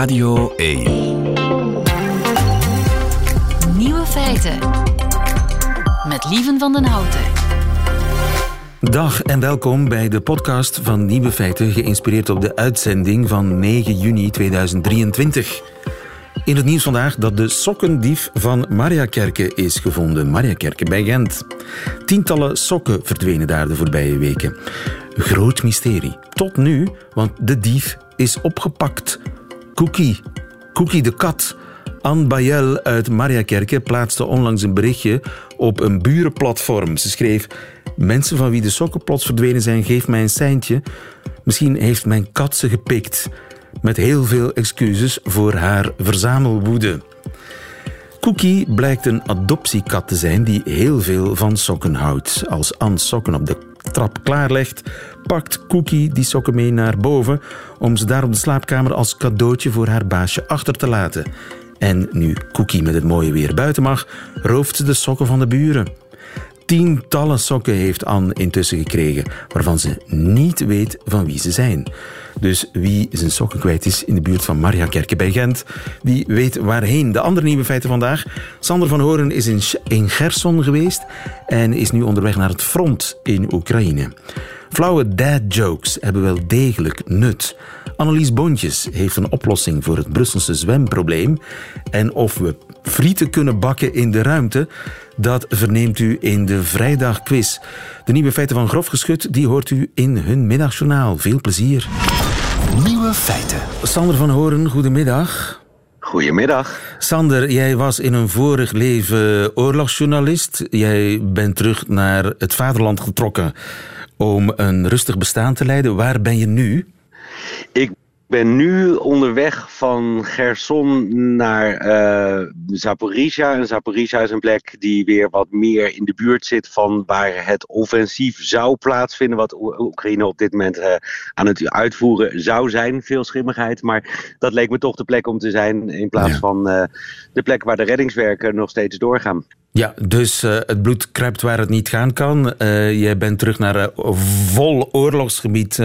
Radio 1. Nieuwe feiten. Met Lieven van den Houten. Dag en welkom bij de podcast van Nieuwe Feiten, geïnspireerd op de uitzending van 9 juni 2023. In het nieuws vandaag dat de sokkendief van Mariakerke is gevonden. Mariakerke bij Gent. Tientallen sokken verdwenen daar de voorbije weken. Groot mysterie. Tot nu, want de dief is opgepakt. Cookie. Cookie de kat. Anne Bayel uit Mariakerke plaatste onlangs een berichtje op een burenplatform. Ze schreef... Mensen van wie de sokken plots verdwenen zijn, geef mij een seintje. Misschien heeft mijn kat ze gepikt. Met heel veel excuses voor haar verzamelwoede. Cookie blijkt een adoptiekat te zijn die heel veel van sokken houdt. Als Anne sokken op de trap klaarlegt, pakt Cookie die sokken mee naar boven om ze daar op de slaapkamer als cadeautje voor haar baasje achter te laten. En nu Cookie met het mooie weer buiten mag, rooft ze de sokken van de buren. Tientallen sokken heeft Anne intussen gekregen, waarvan ze niet weet van wie ze zijn. Dus wie zijn sokken kwijt is in de buurt van Mariakerke bij Gent, die weet waarheen. De andere nieuwe feiten vandaag. Sander van Horen is in, in Gerson geweest en is nu onderweg naar het front in Oekraïne. Flauwe dad jokes hebben wel degelijk nut. Annelies Bontjes heeft een oplossing voor het Brusselse zwemprobleem. En of we frieten kunnen bakken in de ruimte, dat verneemt u in de vrijdagquiz. De nieuwe feiten van Grof Geschut, die hoort u in hun middagjournaal. Veel plezier. Nieuwe feiten. Sander van Horen, goedemiddag. Goedemiddag. Sander, jij was in een vorig leven oorlogsjournalist. Jij bent terug naar het vaderland getrokken om een rustig bestaan te leiden. Waar ben je nu? Ik ben nu onderweg van Gerson naar uh, Zaporizhia. En Zaporizhia is een plek die weer wat meer in de buurt zit van waar het offensief zou plaatsvinden. Wat Oekraïne op dit moment uh, aan het uitvoeren zou zijn. Veel schimmigheid. Maar dat leek me toch de plek om te zijn in plaats ja. van uh, de plek waar de reddingswerken nog steeds doorgaan. Ja, dus uh, het bloed kruipt waar het niet gaan kan. Uh, jij bent terug naar uh, vol oorlogsgebied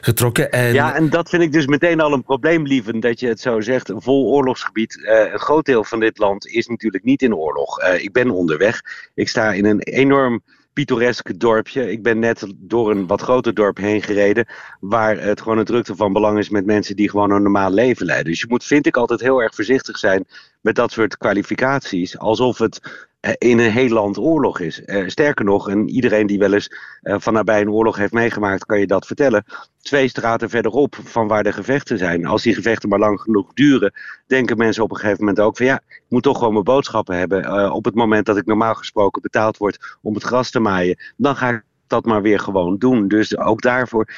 getrokken. En... Ja, en dat vind ik dus meteen al een probleem, lieven, dat je het zo zegt. Vol oorlogsgebied. een groot deel van dit land is natuurlijk niet in oorlog. ik ben onderweg. Ik sta in een enorm pittoresk dorpje. Ik ben net door een wat groter dorp heen gereden. Waar het gewoon een drukte van belang is met mensen die gewoon een normaal leven leiden. Dus je moet, vind ik, altijd heel erg voorzichtig zijn met dat soort kwalificaties. Alsof het in een heel land oorlog is. Uh, sterker nog, en iedereen die wel eens uh, van nabij een oorlog heeft meegemaakt, kan je dat vertellen. Twee straten verderop van waar de gevechten zijn. Als die gevechten maar lang genoeg duren, denken mensen op een gegeven moment ook van ja, ik moet toch gewoon mijn boodschappen hebben. Op het moment dat ik normaal gesproken betaald word om het gras te maaien, dan ga ik dat maar weer gewoon doen. Dus ook daarvoor,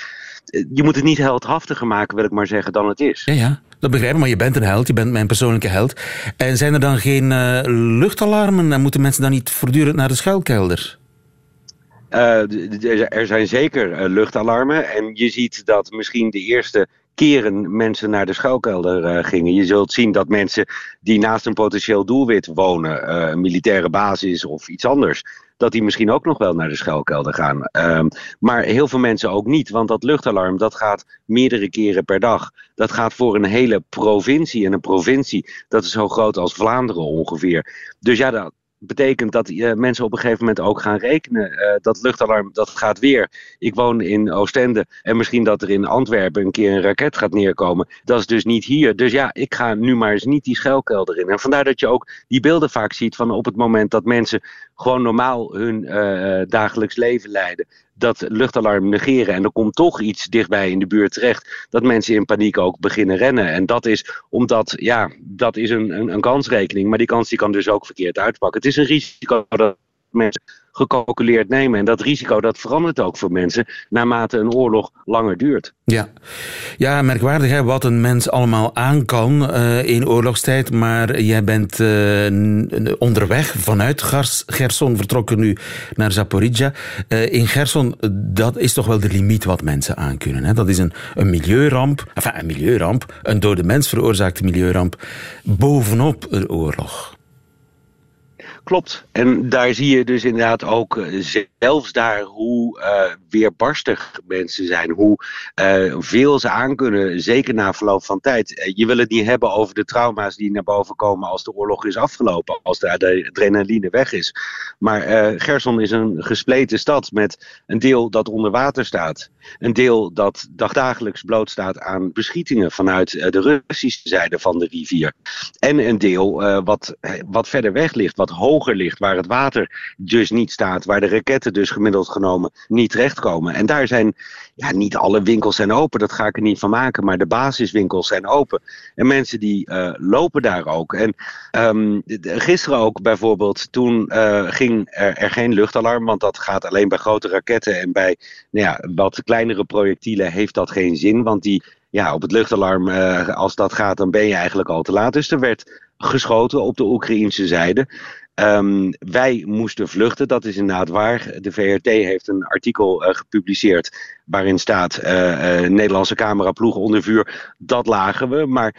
je moet het niet heldhaftiger maken, wil ik maar zeggen, dan het is. Ja, ja. Dat begrijp ik, maar je bent een held, je bent mijn persoonlijke held. En zijn er dan geen uh, luchtalarmen en moeten mensen dan niet voortdurend naar de schuilkelder? Uh, er zijn zeker uh, luchtalarmen en je ziet dat misschien de eerste keren mensen naar de schuilkelder gingen. Je zult zien dat mensen die naast een potentieel doelwit wonen, een militaire basis of iets anders, dat die misschien ook nog wel naar de schuilkelder gaan. Um, maar heel veel mensen ook niet, want dat luchtalarm dat gaat meerdere keren per dag. Dat gaat voor een hele provincie en een provincie dat is zo groot als Vlaanderen ongeveer. Dus ja, dat, betekent dat uh, mensen op een gegeven moment ook gaan rekenen. Uh, dat luchtalarm, dat gaat weer. Ik woon in Oostende en misschien dat er in Antwerpen een keer een raket gaat neerkomen. Dat is dus niet hier. Dus ja, ik ga nu maar eens niet die schuilkelder in. En vandaar dat je ook die beelden vaak ziet van op het moment dat mensen gewoon normaal hun uh, dagelijks leven leiden. Dat luchtalarm negeren en er komt toch iets dichtbij in de buurt terecht. Dat mensen in paniek ook beginnen rennen. En dat is omdat, ja, dat is een, een, een kansrekening. Maar die kans die kan dus ook verkeerd uitpakken. Het is een risico dat mensen gecalculeerd nemen. En dat risico dat verandert ook voor mensen naarmate een oorlog langer duurt. Ja, ja merkwaardig hè, wat een mens allemaal aan kan uh, in oorlogstijd. Maar jij bent uh, onderweg vanuit Gerson vertrokken nu naar Zaporizhia. Uh, in Gerson, dat is toch wel de limiet wat mensen aankunnen. Hè? Dat is een, een milieuramp, een milieuramp, een door de mens veroorzaakte milieuramp, bovenop een oorlog. Klopt. En daar zie je dus inderdaad ook zelfs daar hoe uh, weerbarstig mensen zijn, hoe uh, veel ze aankunnen, zeker na verloop van tijd. je wil het niet hebben over de trauma's die naar boven komen als de oorlog is afgelopen, als de, adrenaline weg is. Maar Gerson is een gespleten stad met een deel dat onder water staat, een deel dat dagdagelijks blootstaat aan beschietingen vanuit de Russische zijde van de rivier. En een deel wat, wat verder weg ligt, wat hoger ligt, waar het water dus niet staat, waar de raketten dus gemiddeld genomen niet terechtkomen. En daar zijn, ja, niet alle winkels zijn open, dat ga ik er niet van maken, maar de basiswinkels zijn open. En mensen die uh, lopen daar ook. En um, gisteren ook bijvoorbeeld, toen uh, ging er, er, geen luchtalarm, want dat gaat alleen bij grote raketten en bij nou ja, wat kleinere projectielen heeft dat geen zin, want die ja, op het luchtalarm, uh, als dat gaat, dan ben je eigenlijk al te laat. Dus er werd geschoten op de Oekraïnse zijde. Um, wij moesten vluchten, dat is inderdaad waar. De VRT heeft een artikel uh, gepubliceerd waarin staat uh, uh, Nederlandse cameraploegen onder vuur. Dat lagen we, maar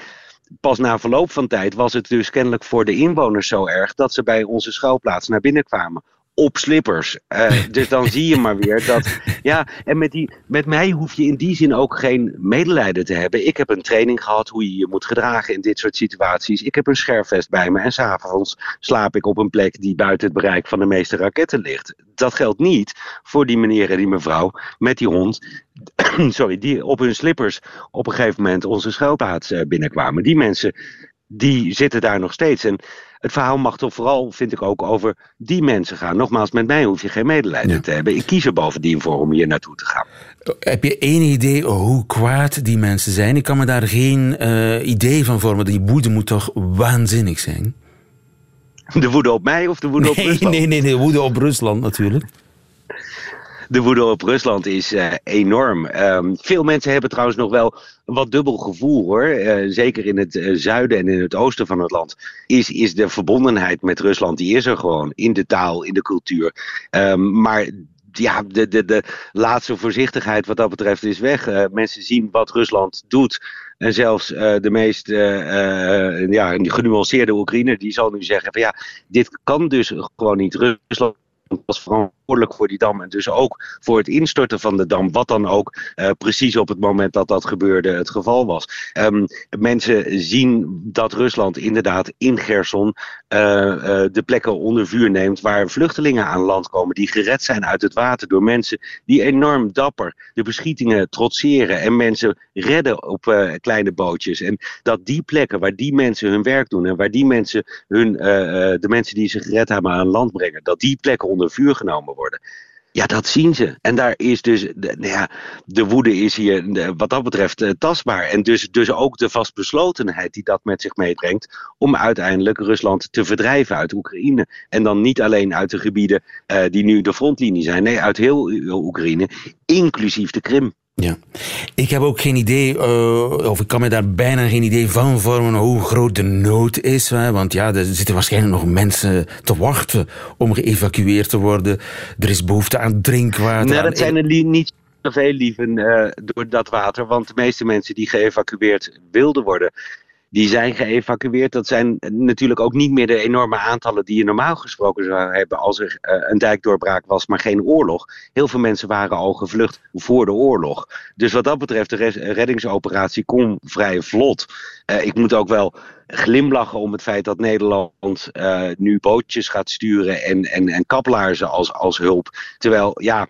pas na verloop van tijd was het dus kennelijk voor de inwoners zo erg dat ze bij onze schuilplaats naar binnen kwamen op slippers. Uh, dus dan zie je maar weer dat. Ja, en met, die, met mij hoef je in die zin ook geen medelijden te hebben. Ik heb een training gehad hoe je je moet gedragen in dit soort situaties. Ik heb een scherfvest bij me en s'avonds slaap ik op een plek die buiten het bereik van de meeste raketten ligt. Dat geldt niet voor die meneer en die mevrouw met die hond. Sorry, die op hun slippers op een gegeven moment onze schuilplaats uh, binnenkwamen. Die mensen die zitten daar nog steeds. En het verhaal mag toch vooral, vind ik ook, over die mensen gaan. Nogmaals, met mij hoef je geen medelijden te hebben. Ik kies er bovendien voor om hier naartoe te gaan. Heb je enig idee hoe kwaad die mensen zijn? Ik kan me daar geen uh, idee van vormen. Die woede moet toch waanzinnig zijn? De woede op mij of de woede nee, op Rusland? Nee, nee, nee, de woede op Rusland natuurlijk de woede op Rusland is uh, enorm. Um, veel mensen hebben trouwens nog wel een wat dubbel gevoel hoor. Uh, zeker in het uh, zuiden en in het oosten van het land. Is, is de verbondenheid met Rusland, die is er gewoon. In de taal, in de cultuur. Um, maar ja, de, de, de laatste voorzichtigheid wat dat betreft is weg. Mensen zien wat Rusland doet. En zelfs de meest ja, genuanceerde Oekraïner die zal nu zeggen van ja, dit kan dus gewoon niet. Rusland was verantwoordelijk voor die dam en dus ook voor het instorten van de dam, wat dan ook uh, precies op het moment dat dat gebeurde het geval was. Um, mensen zien dat Rusland inderdaad in Gerson uh, uh, de plekken onder vuur neemt waar vluchtelingen aan land komen die gered zijn uit het water door mensen die enorm dapper de beschietingen trotseren en mensen redden op kleine bootjes. En dat die plekken waar die mensen hun werk doen en waar die mensen hun, de mensen die ze gered hebben aan land brengen, dat die plekken onder vuur genomen worden. Ja, dat zien ze. En daar is dus, de, nou ja, de woede is hier wat dat betreft uh, tastbaar. En dus, dus ook de vastbeslotenheid die dat met zich meebrengt om uiteindelijk Rusland te verdrijven uit Oekraïne. En dan niet alleen uit de gebieden uh, die nu de frontlinie zijn, nee, uit heel Oekraïne, inclusief de Krim. Ja, ik heb ook geen idee, uh, of ik kan me daar bijna geen idee van vormen hoe groot de nood is. Hè? Want ja, er zitten waarschijnlijk nog mensen te wachten om geëvacueerd te worden. Er is behoefte aan drinkwater. Nee, dat zijn er niet zoveel lieven uh, door dat water. Want de meeste mensen die geëvacueerd wilden worden, die zijn geëvacueerd. Dat zijn natuurlijk ook niet meer de enorme aantallen die je normaal gesproken zou hebben als er uh, een dijkdoorbraak was, maar geen oorlog. Heel veel mensen waren al gevlucht voor de oorlog. Dus wat dat betreft, de reddingsoperatie kon vrij vlot. Uh, ik moet ook wel glimlachen om het feit dat Nederland uh, nu bootjes gaat sturen en, en, en kaplaarzen als, als hulp. Terwijl, ja,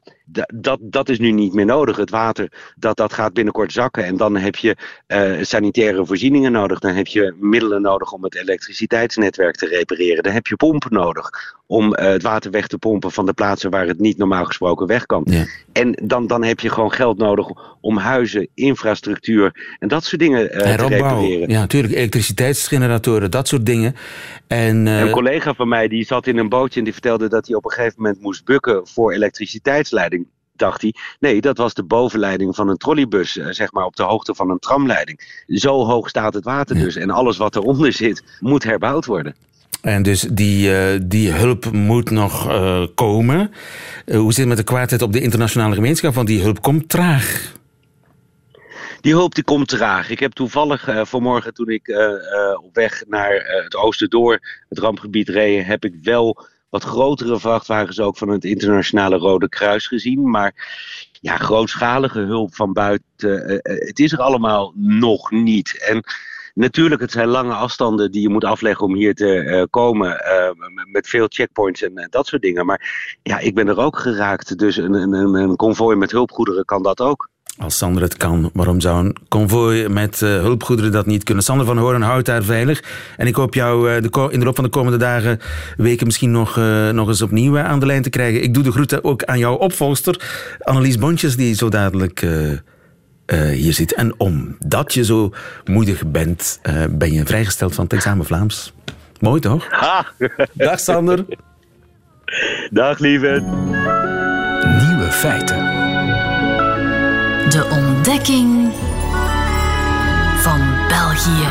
dat, dat is nu niet meer nodig. Het water dat, dat gaat binnenkort zakken. En dan heb je uh, sanitaire voorzieningen nodig. Dan heb je middelen nodig om het elektriciteitsnetwerk te repareren. Dan heb je pompen nodig om uh, het water weg te pompen van de plaatsen waar het niet normaal gesproken weg kan. Ja. En dan, dan heb je gewoon geld nodig om huizen, infrastructuur en dat soort dingen uh, te repareren. Ja, natuurlijk. Elektriciteitsgeneratoren, dat soort dingen. En, uh... Een collega van mij die zat in een bootje en die vertelde dat hij op een gegeven moment moest bukken voor elektriciteitsleiding dacht hij, nee, dat was de bovenleiding van een trolleybus, zeg maar op de hoogte van een tramleiding. Zo hoog staat het water dus en alles wat eronder zit moet herbouwd worden. En dus die, uh, die hulp moet nog uh, komen. Uh, hoe zit het met de kwaadheid op de internationale gemeenschap? Want die hulp komt traag. Die hulp die komt traag. Ik heb toevallig vanmorgen toen ik op weg naar het oosten door het rampgebied reed, heb ik wel wat grotere vrachtwagens ook van het internationale Rode Kruis gezien. Maar ja, grootschalige hulp van buiten, het is er allemaal nog niet. En Natuurlijk, het zijn lange afstanden die je moet afleggen om hier te uh, komen. Uh, met veel checkpoints en uh, dat soort dingen. Maar ja, ik ben er ook geraakt. Dus een, een, een met hulpgoederen kan dat ook. Als Sander het kan, waarom zou een konvooi met hulpgoederen dat niet kunnen? Sander van Hoorn houdt daar veilig. En ik hoop jou de in de loop van de komende dagen, weken misschien nog, nog eens opnieuw aan de lijn te krijgen. Ik doe de groeten ook aan jouw opvolster, Annelies Bontjes, die zo dadelijk uh, hier zit. En omdat je zo moedig bent, uh, ben je vrijgesteld van het examen Vlaams. Mooi toch? Ha. Dag Sander. Dag lieve. Nieuwe feiten. De ontdekking van België.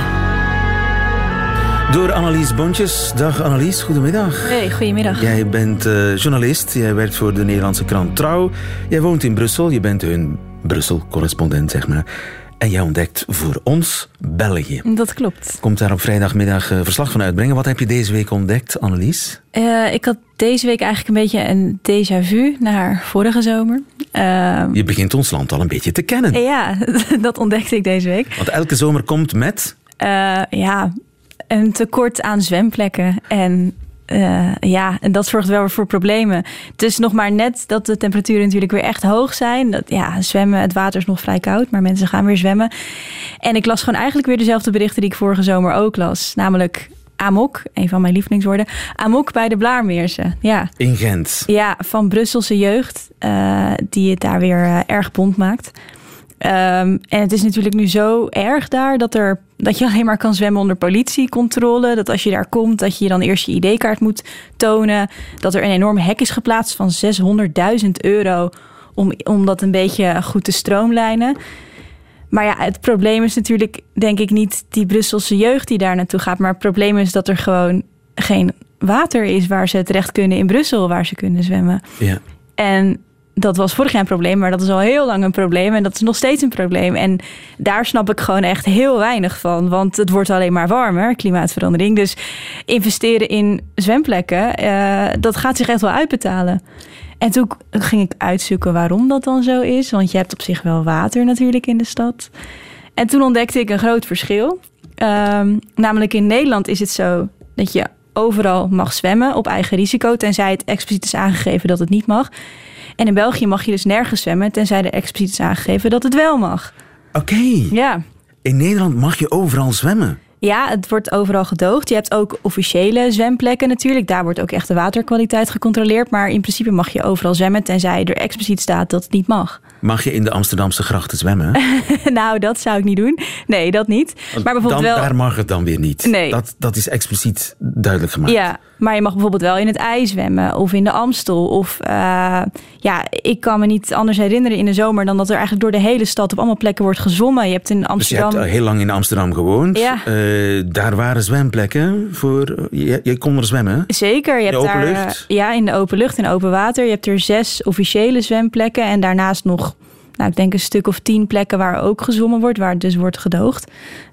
Door Annelies Bontjes. Dag Annelies, goedemiddag. Hey, goedemiddag. Jij bent uh, journalist, jij werkt voor de Nederlandse krant Trouw. Jij woont in Brussel, je bent hun Brussel-correspondent, zeg maar. En jij ontdekt voor ons België. Dat klopt. Komt daar op vrijdagmiddag uh, verslag van uitbrengen. Wat heb je deze week ontdekt, Annelies? Uh, ik had deze week eigenlijk een beetje een déjà vu naar vorige zomer. Uh, je begint ons land al een beetje te kennen. Ja, dat ontdekte ik deze week. Want elke zomer komt met... ja, een tekort aan zwemplekken en uh, ja, en dat zorgt wel voor problemen. Het is nog maar net dat de temperaturen natuurlijk weer echt hoog zijn. Dat, ja, zwemmen, het water is nog vrij koud, maar mensen gaan weer zwemmen. En ik las gewoon eigenlijk weer dezelfde berichten die ik vorige zomer ook las. Namelijk Amok, een van mijn lievelingswoorden. Amok bij de Blaarmeersen. Ja. In Gent. Ja, van Brusselse jeugd, uh, die het daar weer uh, erg bond maakt. Um, en het is natuurlijk nu zo erg daar dat, er, dat je alleen maar kan zwemmen onder politiecontrole. Dat als je daar komt, dat je dan eerst je ID-kaart moet tonen. Dat er een enorme hek is geplaatst van 600.000 euro om, om dat een beetje goed te stroomlijnen. Maar ja, het probleem is natuurlijk, denk ik, niet die Brusselse jeugd die daar naartoe gaat. Maar het probleem is dat er gewoon geen water is waar ze terecht kunnen in Brussel, waar ze kunnen zwemmen. Ja. En dat was vorig jaar een probleem, maar dat is al heel lang een probleem. En dat is nog steeds een probleem. En daar snap ik gewoon echt heel weinig van. Want het wordt alleen maar warmer, klimaatverandering. Dus investeren in zwemplekken, uh, dat gaat zich echt wel uitbetalen. En toen ging ik uitzoeken waarom dat dan zo is. Want je hebt op zich wel water natuurlijk in de stad. En toen ontdekte ik een groot verschil. Um, namelijk in Nederland is het zo dat je overal mag zwemmen op eigen risico, tenzij het expliciet is aangegeven dat het niet mag. En in België mag je dus nergens zwemmen, tenzij er expliciet is aangegeven dat het wel mag. Oké. Okay. Ja. In Nederland mag je overal zwemmen. Ja, het wordt overal gedoogd. Je hebt ook officiële zwemplekken natuurlijk. Daar wordt ook echt de waterkwaliteit gecontroleerd. Maar in principe mag je overal zwemmen, tenzij er expliciet staat dat het niet mag. Mag je in de Amsterdamse grachten zwemmen? nou, dat zou ik niet doen. Nee, dat niet. Maar bijvoorbeeld dan, wel... Daar mag het dan weer niet. Nee. Dat, dat is expliciet duidelijk gemaakt. Ja, maar je mag bijvoorbeeld wel in het ijs zwemmen of in de Amstel. Of uh, ja, ik kan me niet anders herinneren in de zomer dan dat er eigenlijk door de hele stad op allemaal plekken wordt gezwommen. Je hebt in Amsterdam. Dus je hebt heel lang in Amsterdam gewoond. Ja. Uh, daar waren zwemplekken voor. Je, je kon er zwemmen. Zeker. Je in hebt de open daar, lucht? Ja, in de open lucht en open water. Je hebt er zes officiële zwemplekken en daarnaast nog nou, ik denk een stuk of tien plekken waar ook gezwommen wordt, waar het dus wordt gedoogd.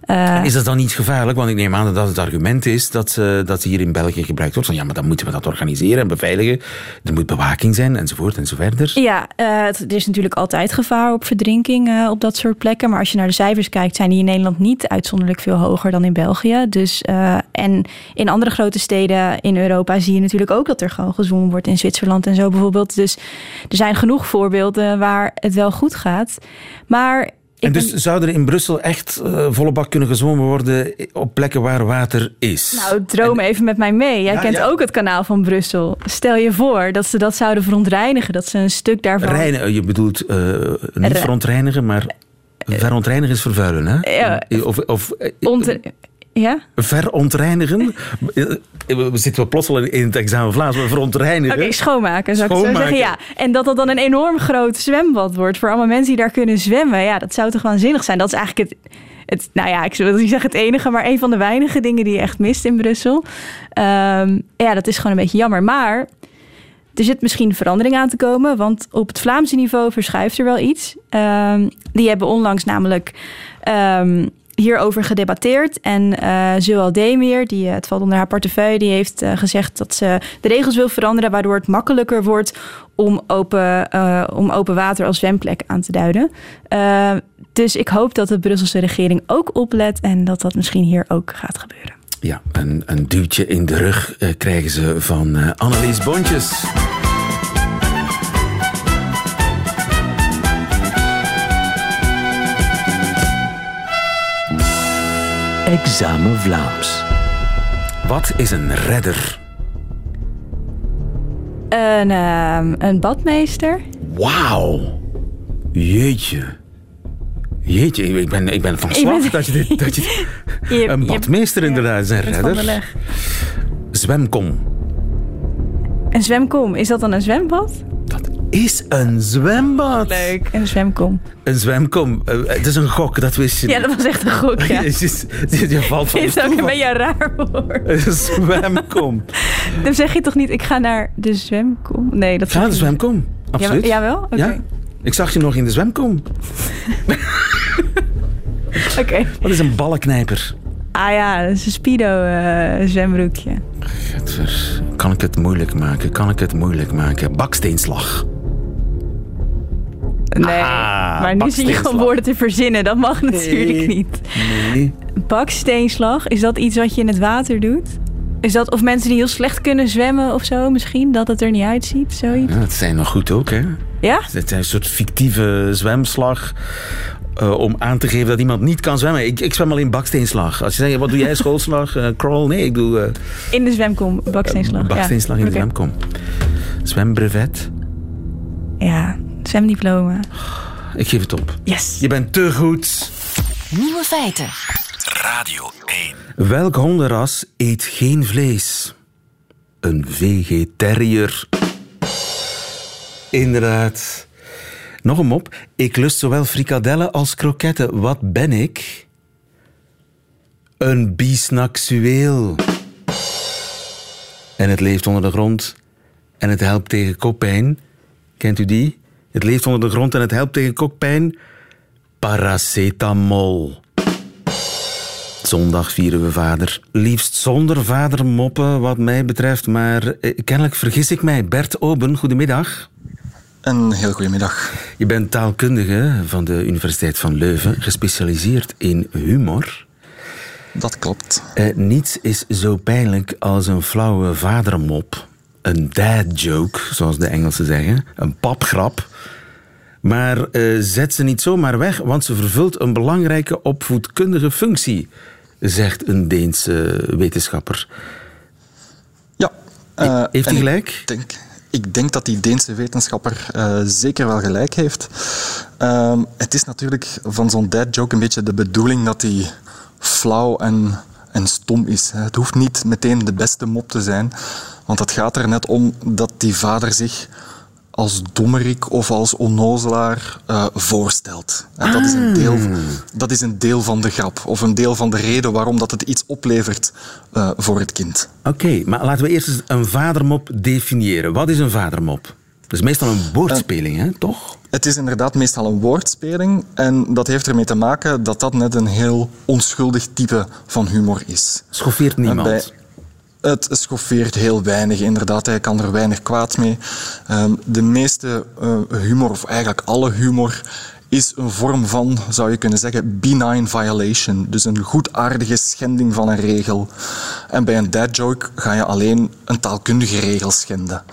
Uh, is dat dan niet gevaarlijk? Want ik neem aan dat het argument is dat, uh, dat hier in België gebruikt wordt. Van ja, maar dan moeten we dat organiseren en beveiligen. Er moet bewaking zijn, enzovoort en zo verder. Ja, uh, er is natuurlijk altijd gevaar op verdrinking op dat soort plekken. Maar als je naar de cijfers kijkt, zijn die in Nederland niet uitzonderlijk veel hoger dan in België. Dus, en in andere grote steden in Europa zie je natuurlijk ook dat er gewoon gezwommen wordt. In Zwitserland en zo bijvoorbeeld. Dus er zijn genoeg voorbeelden waar het wel goed gaat. Maar en dus ben... zou er in Brussel echt uh, volle bak kunnen gezwommen worden op plekken waar water is? Nou, droom en... even met mij mee. Jij ja, kent ja. ook het kanaal van Brussel. Stel je voor dat ze dat zouden verontreinigen. Dat ze een stuk daarvan... Reinigen, je bedoelt uh, niet Re... verontreinigen, maar verontreinigen is vervuilen, hè? Ja. Of... of Ont... Ja? Verontreinigen? We zitten wel plots al in het examen Vlaams, maar verontreinigen. Oké, okay, schoonmaken zou schoonmaken. ik zo zeggen. Ja. En dat dat dan een enorm groot zwembad wordt voor allemaal mensen die daar kunnen zwemmen. Ja, dat zou toch waanzinnig zijn. Dat is eigenlijk het, het nou ja, ik wil niet zeggen het enige, maar een van de weinige dingen die je echt mist in Brussel. Um, ja, dat is gewoon een beetje jammer. Maar er zit misschien verandering aan te komen, want op het Vlaamse niveau verschuift er wel iets. Um, die hebben onlangs namelijk um, hierover gedebatteerd. En uh, Zoal Demir, die, het valt onder haar portefeuille, die heeft gezegd dat ze de regels wil veranderen, waardoor het makkelijker wordt om open, om open water als zwemplek aan te duiden. dus ik hoop dat de Brusselse regering ook oplet en dat dat misschien hier ook gaat gebeuren. Ja, een, een duwtje in de rug krijgen ze van Annelies Bontjes. Examen Vlaams. Wat is een redder? Een, uh, een badmeester. Wauw. Jeetje. Jeetje, ik ben, ik ben van slag dat je dit... Dat je, je een badmeester je, inderdaad, is een redder. Zwemkom. Een zwemkom, is dat dan een zwembad? Is een zwembad. Leuk, een zwemkom. Een zwemkom. Uh, het is een gok, dat wist je. Ja, dat was echt een gok, ja. je, je, valt van is ook een beetje raar voor. Een zwemkom. Dan zeg je toch niet, ik ga naar de zwemkom? Nee, dat Ga naar de zwemkom, absoluut. Ja, jawel? Ja? Ik zag je nog in de zwemkom. Oké. Wat is een ballenknijper? Ah ja, dat is een speedo uh, zwembroekje. Kan ik het moeilijk maken? Kan ik het moeilijk maken? Baksteenslag. Nee, ah, maar nu zie je gewoon woorden te verzinnen. Dat mag natuurlijk niet. Nee. Baksteenslag, is dat iets wat je in het water doet? Is dat of mensen die heel slecht kunnen zwemmen of zo misschien? Dat het er niet uitziet, zoiets? Ja, het zijn nog goed ook, hè? Ja? Het zijn een soort fictieve zwemslag. Uh, om aan te geven dat iemand niet kan zwemmen. Ik, ik zwem alleen baksteenslag. Als je zegt, wat doe jij? Schoolslag? Uh, crawl? Nee, ik doe... Uh, in de zwemkom, baksteenslag. baksteenslag ja. in de okay. zwemkom. Zwembrevet? Ja, zwemdiploma. Ik geef het op. Yes. Je bent te goed. Nieuwe feiten. Radio 1. Welk hondenras eet geen vlees? Een vegetariër. Inderdaad. Nog een mop. Ik lust zowel frikadellen als kroketten. Wat ben ik? Een bisnaxueel. En het leeft onder de grond en het helpt tegen koppijn. Kent u die? Het leeft onder de grond en het helpt tegen koppijn. Paracetamol. Zondag vieren we vader. Liefst zonder vadermoppen, wat mij betreft. Maar eh, kennelijk vergis ik mij. Bert Oben, goedemiddag. Een heel goede middag. Je bent taalkundige van de Universiteit van Leuven, gespecialiseerd in humor. Dat klopt. Eh, niets is zo pijnlijk als een flauwe vadermop. Een dad joke, zoals de Engelsen zeggen. Een papgrap. Maar uh, zet ze niet zomaar weg, want ze vervult een belangrijke opvoedkundige functie, zegt een Deense wetenschapper. Ja. Uh, Heeft hij gelijk? Ik denk, ik denk dat die Deense wetenschapper uh, zeker wel gelijk heeft. Uh, het is natuurlijk van zo'n dad joke een beetje de bedoeling dat hij flauw en, en stom is. Het hoeft niet meteen de beste mop te zijn, want het gaat er net om dat die vader zich als dommerik of als onnozelaar uh, voorstelt. En dat, is een deel, ah. dat is een deel van de grap, of een deel van de reden waarom dat het iets oplevert uh, voor het kind. Oké, maar laten we eerst eens een vadermop definiëren. Wat is een vadermop? Dat is meestal een woordspeling, hè, toch? Het is inderdaad meestal een woordspeling. En dat heeft ermee te maken dat dat net een heel onschuldig type van humor is. Schoffeert niemand? Bij, het schoffeert heel weinig, inderdaad. Hij kan er weinig kwaad mee. Um, de meeste uh, humor, of eigenlijk alle humor, is een vorm van, zou je kunnen zeggen, benign violation. Dus een goedaardige schending van een regel. En bij een dad joke ga je alleen een taalkundige regel schenden.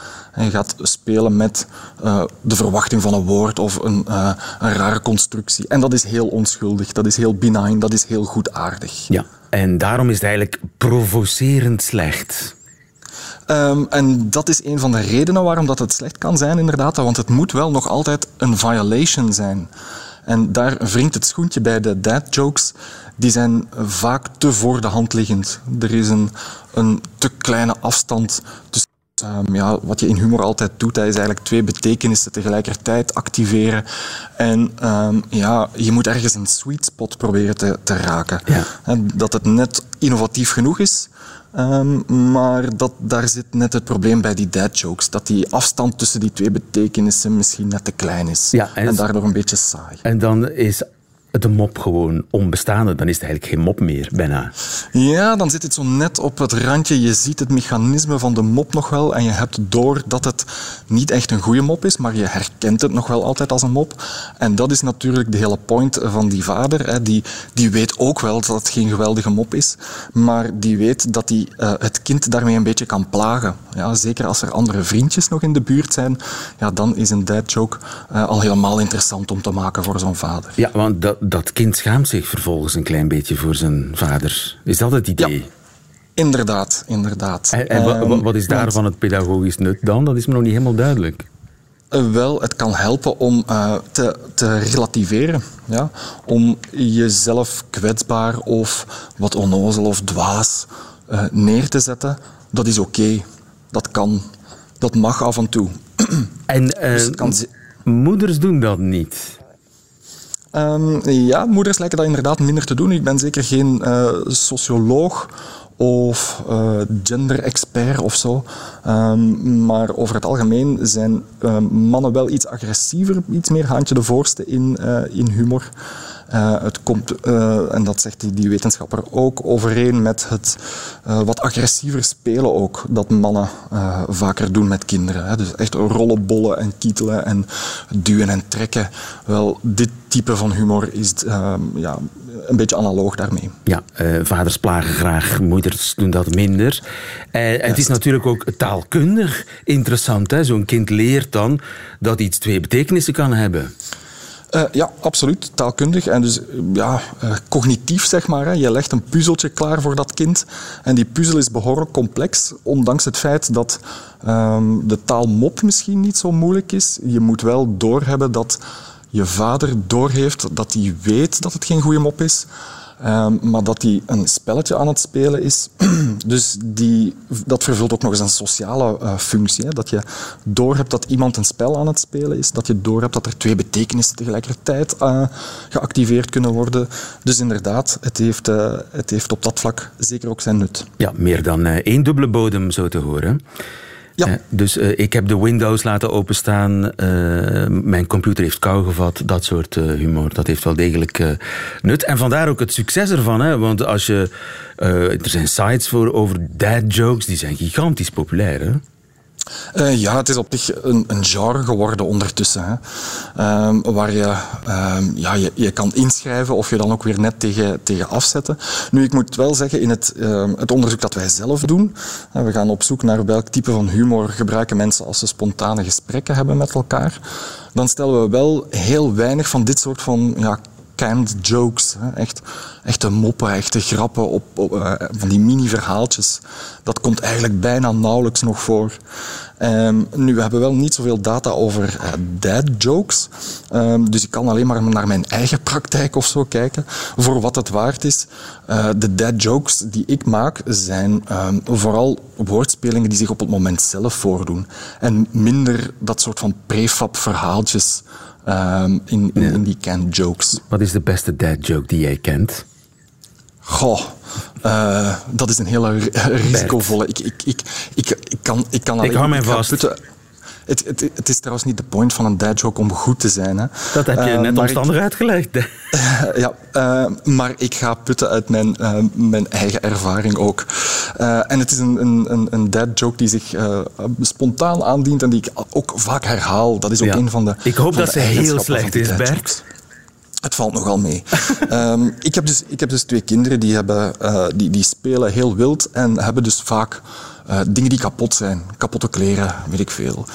En je gaat spelen met uh, de verwachting van een woord of een, uh, een rare constructie. En dat is heel onschuldig, dat is heel benign, dat is heel goedaardig. Ja, en daarom is het eigenlijk provocerend slecht. Um, en dat is een van de redenen waarom dat het slecht kan zijn, inderdaad. Want het moet wel nog altijd een violation zijn. En daar wringt het schoentje bij de dad jokes. Die zijn vaak te voor de hand liggend. Er is een, een te kleine afstand tussen Um, ja, wat je in humor altijd doet, dat is eigenlijk twee betekenissen tegelijkertijd activeren. En um, ja, je moet ergens een sweet spot proberen te, te raken. Ja. En dat het net innovatief genoeg is, um, maar dat, daar zit net het probleem bij die dad jokes. Dat die afstand tussen die twee betekenissen misschien net te klein is. Ja, en, en daardoor een beetje saai. En dan is de mop gewoon onbestaande. Dan is het eigenlijk geen mop meer, bijna. Ja, dan zit het zo net op het randje. Je ziet het mechanisme van de mop nog wel en je hebt door dat het niet echt een goede mop is, maar je herkent het nog wel altijd als een mop. En dat is natuurlijk de hele point van die vader. Hè. Die, die weet ook wel dat het geen geweldige mop is, maar die weet dat hij uh, het kind daarmee een beetje kan plagen. Ja, zeker als er andere vriendjes nog in de buurt zijn, ja, dan is een dad joke uh, al helemaal interessant om te maken voor zo'n vader. Ja, want dat, dat kind schaamt zich vervolgens een klein beetje voor zijn vader. Is dat het idee? Ja. Inderdaad, inderdaad. En, en um, wat is daarvan het pedagogisch nut dan? Dat is me nog niet helemaal duidelijk. Uh, wel, het kan helpen om uh, te, te relativeren. Ja? Om jezelf kwetsbaar of wat onnozel of dwaas uh, neer te zetten. Dat is oké. Okay. Dat kan. Dat mag af en toe. En dus kan... moeders doen dat niet? Um, ja, moeders lijken dat inderdaad minder te doen. Ik ben zeker geen uh, socioloog of uh, gender-expert of zo. Um, maar over het algemeen zijn uh, mannen wel iets agressiever, iets meer handje de voorste in, in humor. Uh, het komt, uh, en dat zegt die, die, wetenschapper ook, overeen met het uh, wat agressiever spelen ook, dat mannen vaker doen met kinderen. Hè. Dus echt rollenbollen en kietelen en duwen en trekken. Wel, dit type van humor is ja, een beetje analoog daarmee. Ja, vaders plagen graag, moeders doen dat minder. En het is natuurlijk ook taalkundig interessant. Zo'n kind leert dan dat iets twee betekenissen kan hebben. Uh, ja, absoluut. Taalkundig en dus ja, uh, cognitief, zeg maar. Hè. Je legt een puzzeltje klaar voor dat kind. En die puzzel is behoorlijk complex, ondanks het feit dat um, de taalmop misschien niet zo moeilijk is. Je moet wel doorhebben dat je vader doorheeft dat hij weet dat het geen goede mop is. Um, maar dat hij een spelletje aan het spelen is. dus die, dat vervult ook nog eens een sociale uh, functie. Hè? Dat je doorhebt dat iemand een spel aan het spelen is. Dat je doorhebt dat er twee betekenissen tegelijkertijd uh, geactiveerd kunnen worden. Dus inderdaad, het heeft, uh, het heeft op dat vlak zeker ook zijn nut. Ja, meer dan één dubbele bodem, zo te horen. Uh, dus uh, ik heb de Windows laten openstaan. Uh, mijn computer heeft kou gevat. Dat soort humor. Dat heeft wel degelijk nut. En vandaar ook het succes ervan. Hè? Want als je. er zijn sites voor over dad jokes. Die zijn gigantisch populair. Hè? Uh, ja, het is op zich een, een genre geworden ondertussen. Hè. Um, waar je, um, ja, je, je kan inschrijven of je dan ook weer net tegen, tegen afzetten. Nu, ik moet wel zeggen, in het, um, het onderzoek dat wij zelf doen, we gaan op zoek naar welk type van humor gebruiken mensen als ze spontane gesprekken hebben met elkaar. Dan stellen we wel heel weinig van dit soort van ja, canned jokes. Hè. Echt, echte moppen, echte grappen op, uh, van die mini-verhaaltjes. Dat komt eigenlijk bijna nauwelijks nog voor. Um, nu, we hebben wel niet zoveel data over uh, dad jokes. Um, dus ik kan alleen maar naar mijn eigen praktijk of zo kijken. Voor wat het waard is. Uh, de dad jokes die ik maak zijn um, vooral woordspelingen die zich op het moment zelf voordoen. En minder dat soort van prefab verhaaltjes in, in, in, die canned jokes. Wat is de beste dad joke die jij kent? Goh, uh, dat is een hele risicovolle. Ik, ik, ik, ik, ik, kan, ik kan alleen... Ik hou mij vast. Putten. Het, het, het, is trouwens niet de point van een dad joke om goed te zijn. Hè. Dat heb je uh, net omstandig ik, uitgelegd. ja, uh, maar ik ga putten uit mijn, uh, mijn eigen ervaring ook. en het is een, een, een dad joke die zich spontaan aandient en die ik ook vaak herhaal. Dat is ook ja. een van de. Ik hoop dat ze heel slecht is, Bert. Het valt nogal mee. um, ik, heb dus, ik heb dus twee kinderen die, hebben, uh, die, die spelen heel wild en hebben dus vaak uh, dingen die kapot zijn. Kapotte kleren, weet ik veel.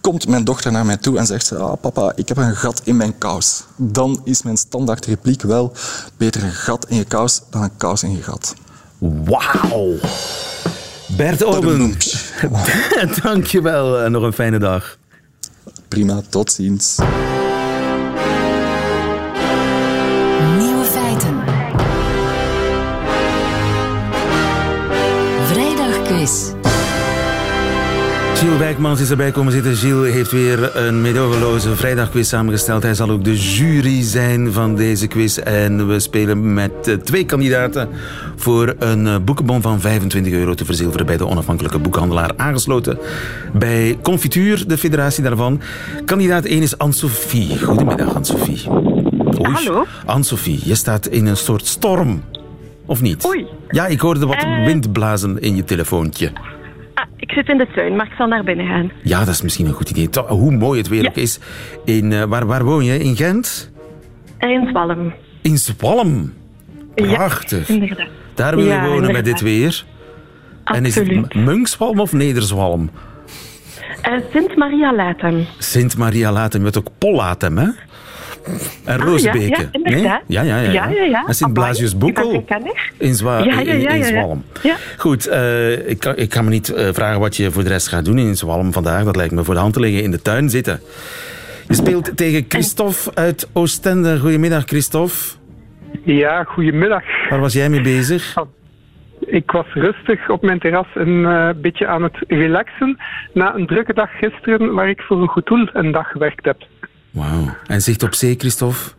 Komt mijn dochter naar mij toe en zegt ze: ah, Papa, ik heb een gat in mijn kous. Dan is mijn standaard repliek wel: Beter een gat in je kous dan een kous in je gat. Wauw! Bert Oben, dankjewel en nog een fijne dag. Prima, tot ziens. Gilles Wijkmans is erbij komen zitten. Gilles heeft weer een medogeloze vrijdagquiz samengesteld. Hij zal ook de jury zijn van deze quiz. En we spelen met eh, twee kandidaten voor een eh, boekenbon van 25 euro te verzilveren bij de onafhankelijke boekhandelaar aangesloten. Bij Confituur, de federatie daarvan. Kandidaat 1 is Anne-Sophie. Goedemiddag, Anne-Sophie. Oei. Hallo? Anne-Sophie, je staat in een soort storm. Of niet? Oei. Ja, ik hoorde wat Eh. wind blazen in je telefoontje. Ik zit in de tuin, maar ik zal naar binnen gaan. Ja, dat is misschien een goed idee. Toch, Hoe mooi het weer Ja. ook is. In, eh, waar, waar woon je? In Gent? In Zwalm. In Zwalm. Prachtig. Ja, inderdaad. Daar wil je Ja, wonen met dit weer. En is het Munkswalm of Nederzwalm? Eh, Sint Maria Latem. Sint Maria Latem, je hebt ook Pollatem, hè? En Roosbeke. Ah, ja, ja, inderdaad. Nee? Ja, ja, ja. Ja, ja, ja. En Sint Amai, Blasius ik ben Boekel. geen kenner. In, Zwa Ja, ja, in, ja, ja, ja. Zwalm. Ja. Goed, eh, ik, kan, ik kan me niet eh, vragen wat je voor de rest gaat doen in Zwalm vandaag. Dat lijkt me voor de hand te liggen in de tuin zitten. Je speelt tegen Christophe uit Oostende. Goedemiddag, Christophe. Ja, goedemiddag. Waar was jij mee bezig? Ik was rustig op mijn terras een eh, beetje aan het relaxen na een drukke dag gisteren waar ik voor een goed doel een dag gewerkt heb. Wauw. En zicht op zee, Christophe?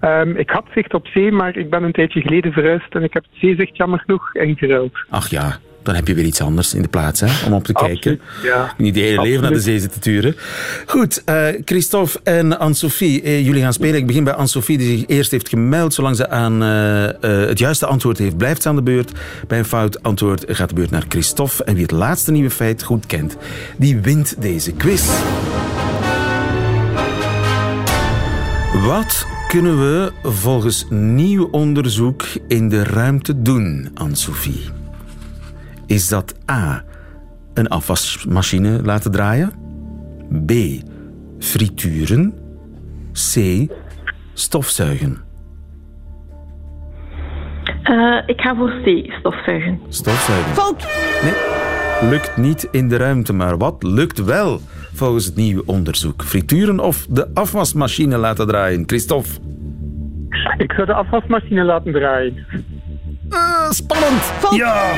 Ehm, ik had zicht op zee, maar ik ben een tijdje geleden verhuisd en ik heb het zeezicht jammer genoeg ingeruild. Ach ja, dan heb je weer iets anders in de plaats hè, om op te kijken. ja. Niet de hele leven naar de zee zitten turen. Goed, eh, Christophe en Anne-Sophie, eh, jullie gaan spelen. Ik begin bij Anne-Sophie, die zich eerst heeft gemeld. Zolang ze aan eh, het juiste antwoord heeft, blijft ze aan de beurt. Bij een fout antwoord gaat de beurt naar Christophe. En wie het laatste nieuwe feit goed kent, die wint deze quiz. Wat kunnen we volgens nieuw onderzoek in de ruimte doen, Anne-Sophie? Is dat A. Een afwasmachine laten draaien? B. Frituren? C. Stofzuigen? Eh, ik ga voor C, stofzuigen. Stofzuigen. Fout! Nee, lukt niet in de ruimte, maar wat lukt wel volgens het nieuwe onderzoek? Frituren of de afwasmachine laten draaien? Christophe? Ik zou de afwasmachine laten draaien. Ah, spannend! Ja!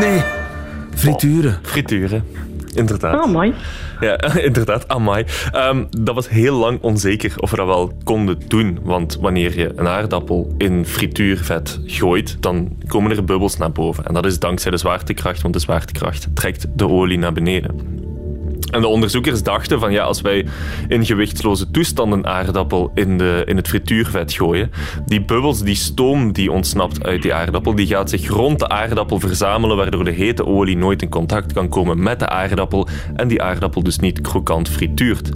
Nee. Frituren. Frituren. Inderdaad. Oh, mooi. Ja, inderdaad, amai. Ehm, dat was heel lang onzeker of we dat wel konden doen. Want wanneer je een aardappel in frituurvet gooit, dan komen er bubbels naar boven. En dat is dankzij de zwaartekracht, want de zwaartekracht trekt de olie naar beneden. En de onderzoekers dachten van ja, als wij in gewichtsloze toestand een aardappel in, de, in het frituurvet gooien, die bubbels, die stoom die ontsnapt uit die aardappel, die gaat zich rond de aardappel verzamelen, waardoor de hete olie nooit in contact kan komen met de aardappel en die aardappel dus niet krokant frituurt.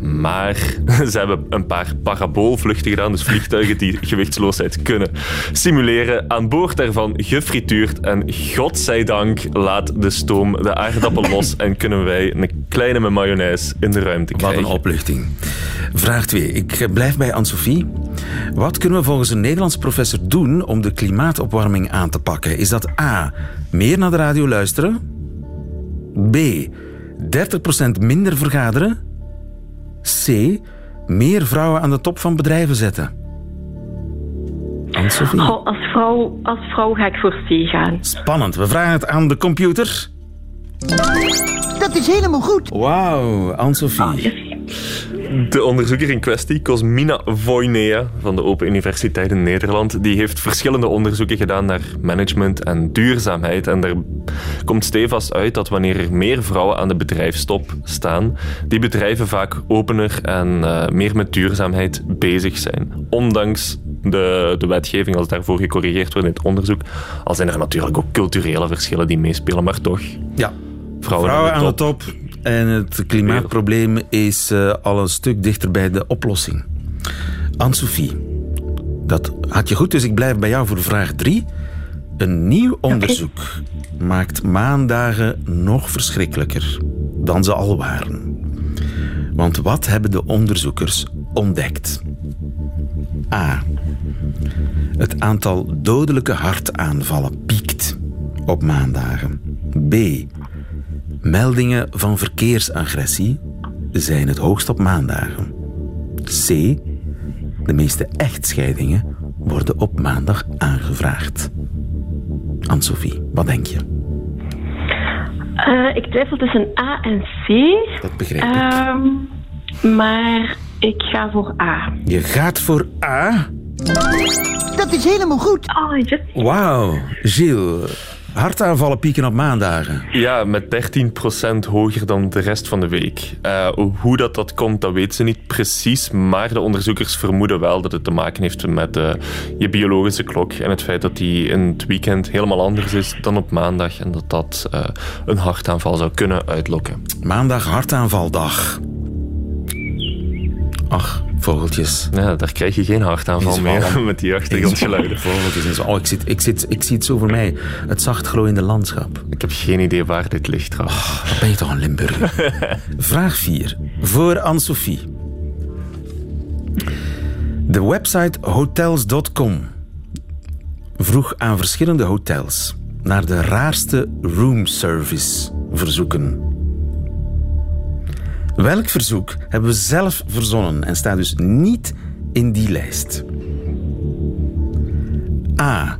Maar ze hebben een paar paraboolvluchten gedaan, dus vliegtuigen die gewichtsloosheid kunnen simuleren, aan boord daarvan gefrituurd en godzijdank laat de stoom de aardappel los en kunnen wij een kleine met mayonaise in de ruimte Wat krijgen. een opluchting. Vraag 2. Ik blijf bij Anne-Sophie. Wat kunnen we volgens een Nederlands professor doen om de klimaatopwarming aan te pakken? Is dat A. Meer naar de radio luisteren? B. 30% minder vergaderen? C. Meer vrouwen aan de top van bedrijven zetten? Anne-Sophie. Oh, als, vrouw, als vrouw ga ik voor C gaan. Spannend. We vragen het aan de computer. Dat is helemaal goed. Wauw, Anne-Sophie. De onderzoeker in kwestie, Cosmina Voinea van de Open Universiteit in Nederland, die heeft verschillende onderzoeken gedaan naar management en duurzaamheid. En er komt stevast uit dat wanneer er meer vrouwen aan de bedrijfstop staan, die bedrijven vaak opener en eh, meer met duurzaamheid bezig zijn. Ondanks de, de wetgeving als daarvoor gecorrigeerd wordt in het onderzoek, al zijn er natuurlijk ook culturele verschillen die meespelen, maar toch. Ja, Vrouwen, Vrouwen aan de top. En het klimaatprobleem is eh, al een stuk dichter bij de oplossing. Anne-Sophie, dat had je goed, dus ik blijf bij jou voor vraag 3. Een nieuw onderzoek maakt maandagen nog verschrikkelijker dan ze al waren. Want wat hebben de onderzoekers ontdekt? A. Het aantal dodelijke hartaanvallen piekt op maandagen. B. Meldingen van verkeersagressie zijn het hoogst op maandagen. C. De meeste echtscheidingen worden op maandag aangevraagd. Anne-Sophie, wat denk je? Eh, ik twijfel tussen A en C. Dat begrijp ik. Ehm, maar ik ga voor A. Je gaat voor A. Dat is helemaal goed. Oh. Wauw, Gilles. Hartaanvallen pieken op maandagen. Ja, met 13% hoger dan de rest van de week. Uh, hoe dat, dat komt, dat weten ze niet precies. Maar de onderzoekers vermoeden wel dat het te maken heeft met uh, je biologische klok. En het feit dat die in het weekend helemaal anders is dan op maandag. En dat dat uh, een hartaanval zou kunnen uitlokken. Maandag hartaanvaldag. Ach, vogeltjes. Ja, daar krijg je geen hartaanval meer met die achtergrondgeluiden. Vogeltjes en zo. Oh, ik, zit, ik, zit, ik zie het zo voor mij. Het zacht glooiende landschap. Ik heb geen idee waar dit ligt trouwens. Oh, dan ben je toch een Limburger. Vraag 4. Voor Anne-Sophie. De website hotels.com vroeg aan verschillende hotels naar de raarste roomservice verzoeken. Welk verzoek hebben we zelf verzonnen en staat dus niet in die lijst? A.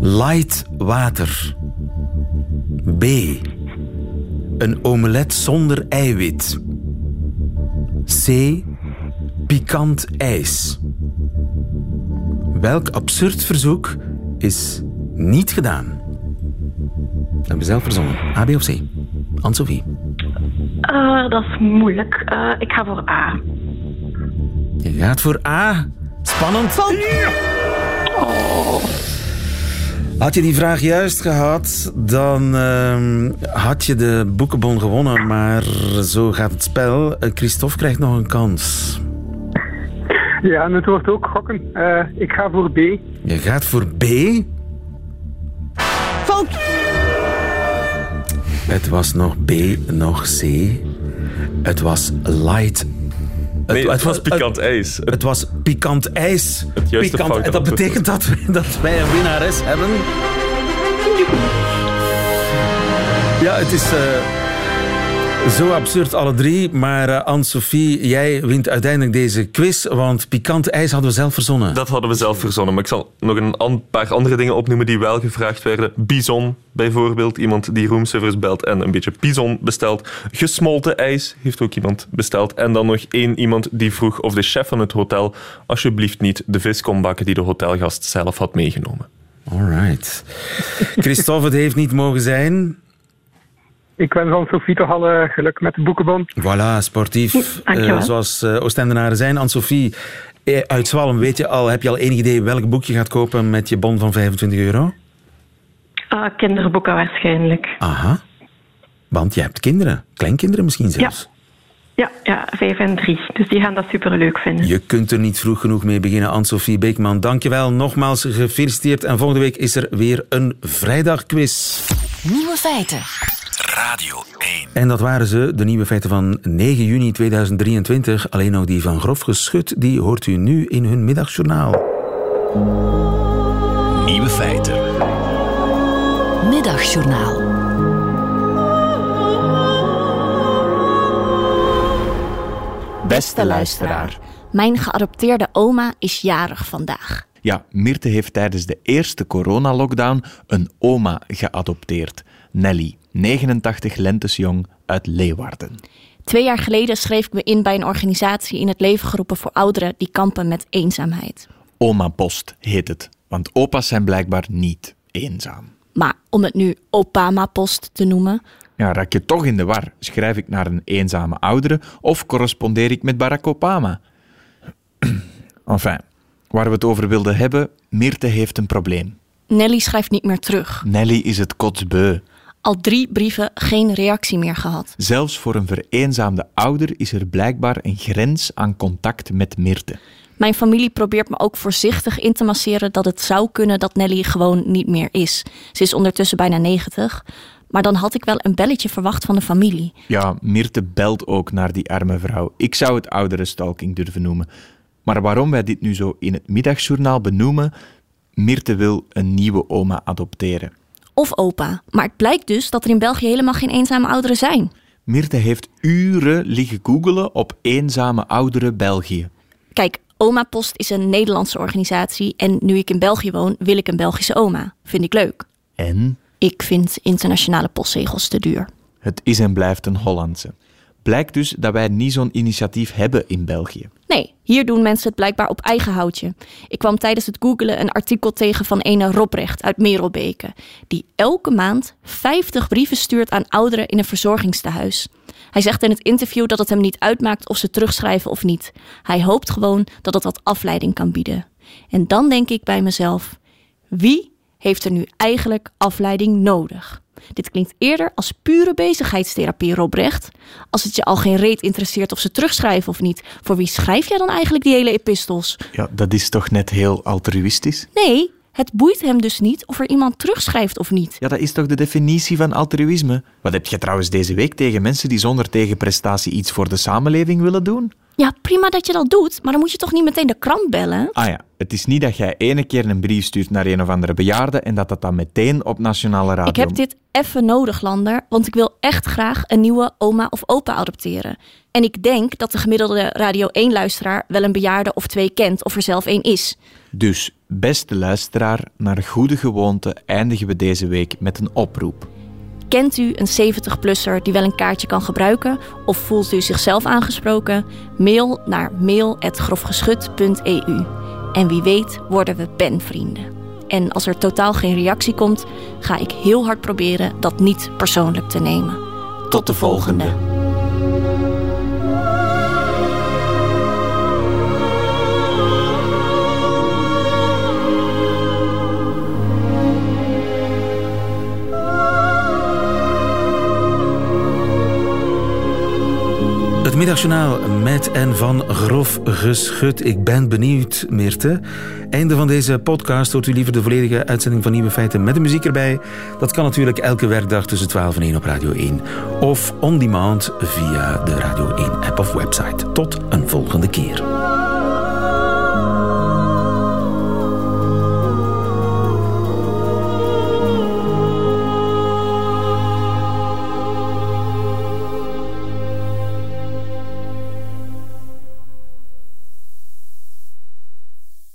Light water. B. Een omelet zonder eiwit. C. Pikant ijs. Welk absurd verzoek is niet gedaan? Dat hebben we zelf verzonnen. A, B of C? Anne-Sophie. Uh, dat is moeilijk. Uh, ik ga voor A. Je gaat voor A. Spannend. Oh. Had je die vraag juist gehad, dan uh, had je de boekenbon gewonnen. Maar zo gaat het spel. Uh, Christophe krijgt nog een kans. Ja, en het wordt ook gokken. Uh, ik ga voor B. Je gaat voor B? Fout! Het was nog B, nog C. Het was light. Nee, het, het was pikant ijs. Het, het, was pikant ijs. Het juiste pikant, en dat betekent dat, we, dat wij een winnares hebben. Ja, het is... Uh, zo absurd alle drie, maar uh, Anne-Sophie, jij wint uiteindelijk deze quiz, want pikant ijs hadden we zelf verzonnen. Dat hadden we zelf verzonnen, maar ik zal nog een an paar andere dingen opnoemen die wel gevraagd werden. Bison bijvoorbeeld, iemand die roomservice belt en een beetje bison bestelt. Gesmolten ijs heeft ook iemand besteld. En dan nog één iemand die vroeg of de chef van het hotel alsjeblieft niet de vis kon bakken die de hotelgast zelf had meegenomen. Alright. Christophe, het heeft niet mogen zijn. Ik wens Anne-Sophie toch alle geluk met de boekenbon. Voilà, sportief. Uh, zoals uh, Oostendenaren zijn. Anne-Sophie, uit Zwalm, weet je al, heb je al enig idee welk boek je gaat kopen met je bon van 25 euro? Uh, kinderboeken waarschijnlijk. Aha. Want je hebt kinderen. Kleinkinderen misschien zelfs. Ja. Ja, ja, vijf en drie. Dus die gaan dat superleuk vinden. Je kunt er niet vroeg genoeg mee beginnen, Anne-Sophie Beekman. Dankjewel, nogmaals gefeliciteerd. En volgende week is er weer een vrijdagquiz. Nieuwe feiten. Radio 1. En dat waren ze, de nieuwe feiten van 9 juni 2023. Alleen nog die van grof geschut, die hoort u nu in hun middagjournaal. Nieuwe feiten. Middagjournaal. Beste luisteraar. Mijn geadopteerde oma is jarig vandaag. Ja, Mirte heeft tijdens de eerste coronalockdown een oma geadopteerd. Nelly, 89 lentes jong uit Leeuwarden. Twee jaar geleden schreef ik me in bij een organisatie in het leven geroepen voor ouderen die kampen met eenzaamheid. Oma Post heet het, want opa's zijn blijkbaar niet eenzaam. Maar om het nu Opama Post te noemen. Ja, raak je toch in de war? Schrijf ik naar een eenzame oudere of correspondeer ik met Barack Obama? enfin, waar we het over wilden hebben, Mirte heeft een probleem. Nelly schrijft niet meer terug. Nelly is het kotsbeu. Al drie brieven geen reactie meer gehad. Zelfs voor een vereenzaamde ouder is er blijkbaar een grens aan contact met Mirte. Mijn familie probeert me ook voorzichtig in te masseren dat het zou kunnen dat Nelly gewoon niet meer is. Ze is ondertussen bijna 90. Maar dan had ik wel een belletje verwacht van de familie. Ja, Mirte belt ook naar die arme vrouw. Ik zou het oudere stalking durven noemen. Maar waarom wij dit nu zo in het middagjournaal benoemen, Mirte wil een nieuwe oma adopteren. Of opa. Maar het blijkt dus dat er in België helemaal geen eenzame ouderen zijn. Mirte heeft uren liggen googelen op eenzame ouderen België. Kijk, Oma Post is een Nederlandse organisatie en nu ik in België woon, wil ik een Belgische oma. Vind ik leuk. En? Ik vind internationale postzegels te duur. Het is en blijft een Hollandse. Blijkt dus dat wij niet zo'n initiatief hebben in België. Nee, hier doen mensen het blijkbaar op eigen houtje. Ik kwam tijdens het googelen een artikel tegen van ene Robrecht uit Merelbeke, die elke maand 50 brieven stuurt aan ouderen in een verzorgingstehuis. Hij zegt in het interview dat het hem niet uitmaakt of ze terugschrijven of niet. Hij hoopt gewoon dat het wat afleiding kan bieden. En dan denk ik bij mezelf: wie heeft er nu eigenlijk afleiding nodig? Dit klinkt eerder als pure bezigheidstherapie, Robrecht. Als het je al geen reet interesseert of ze terugschrijven of niet, voor wie schrijf jij dan eigenlijk die hele epistels? Ja, dat is toch net heel altruïstisch? Nee, het boeit hem dus niet of er iemand terugschrijft of niet. Ja, dat is toch de definitie van altruïsme? Wat heb je trouwens deze week tegen mensen die zonder tegenprestatie iets voor de samenleving willen doen? Ja, prima dat je dat doet, maar dan moet je toch niet meteen de krant bellen? Ah ja, het is niet dat jij ene keer een brief stuurt naar een of andere bejaarde en dat dat dan meteen op nationale radio... Ik heb dit even nodig, Lander, want ik wil echt graag een nieuwe oma of opa adopteren. En ik denk dat de gemiddelde Radio 1-luisteraar wel een bejaarde of twee kent of er zelf één is. Dus, beste luisteraar, naar goede gewoonte eindigen we deze week met een oproep. Kent u een 70-plusser die wel een kaartje kan gebruiken? Of voelt u zichzelf aangesproken? Mail naar mail.grofgeschut.eu. En wie weet worden we penvrienden. En als er totaal geen reactie komt, ga ik heel hard proberen dat niet persoonlijk te nemen. Tot de volgende. Middagjournaal met en van grof geschut. Ik ben benieuwd, Meerte. Einde van deze podcast hoort u liever de volledige uitzending van Nieuwe Feiten met de muziek erbij. Dat kan natuurlijk elke werkdag tussen 12 en 1 op Radio 1. Of on demand via de Radio 1 app of website. Tot een volgende keer.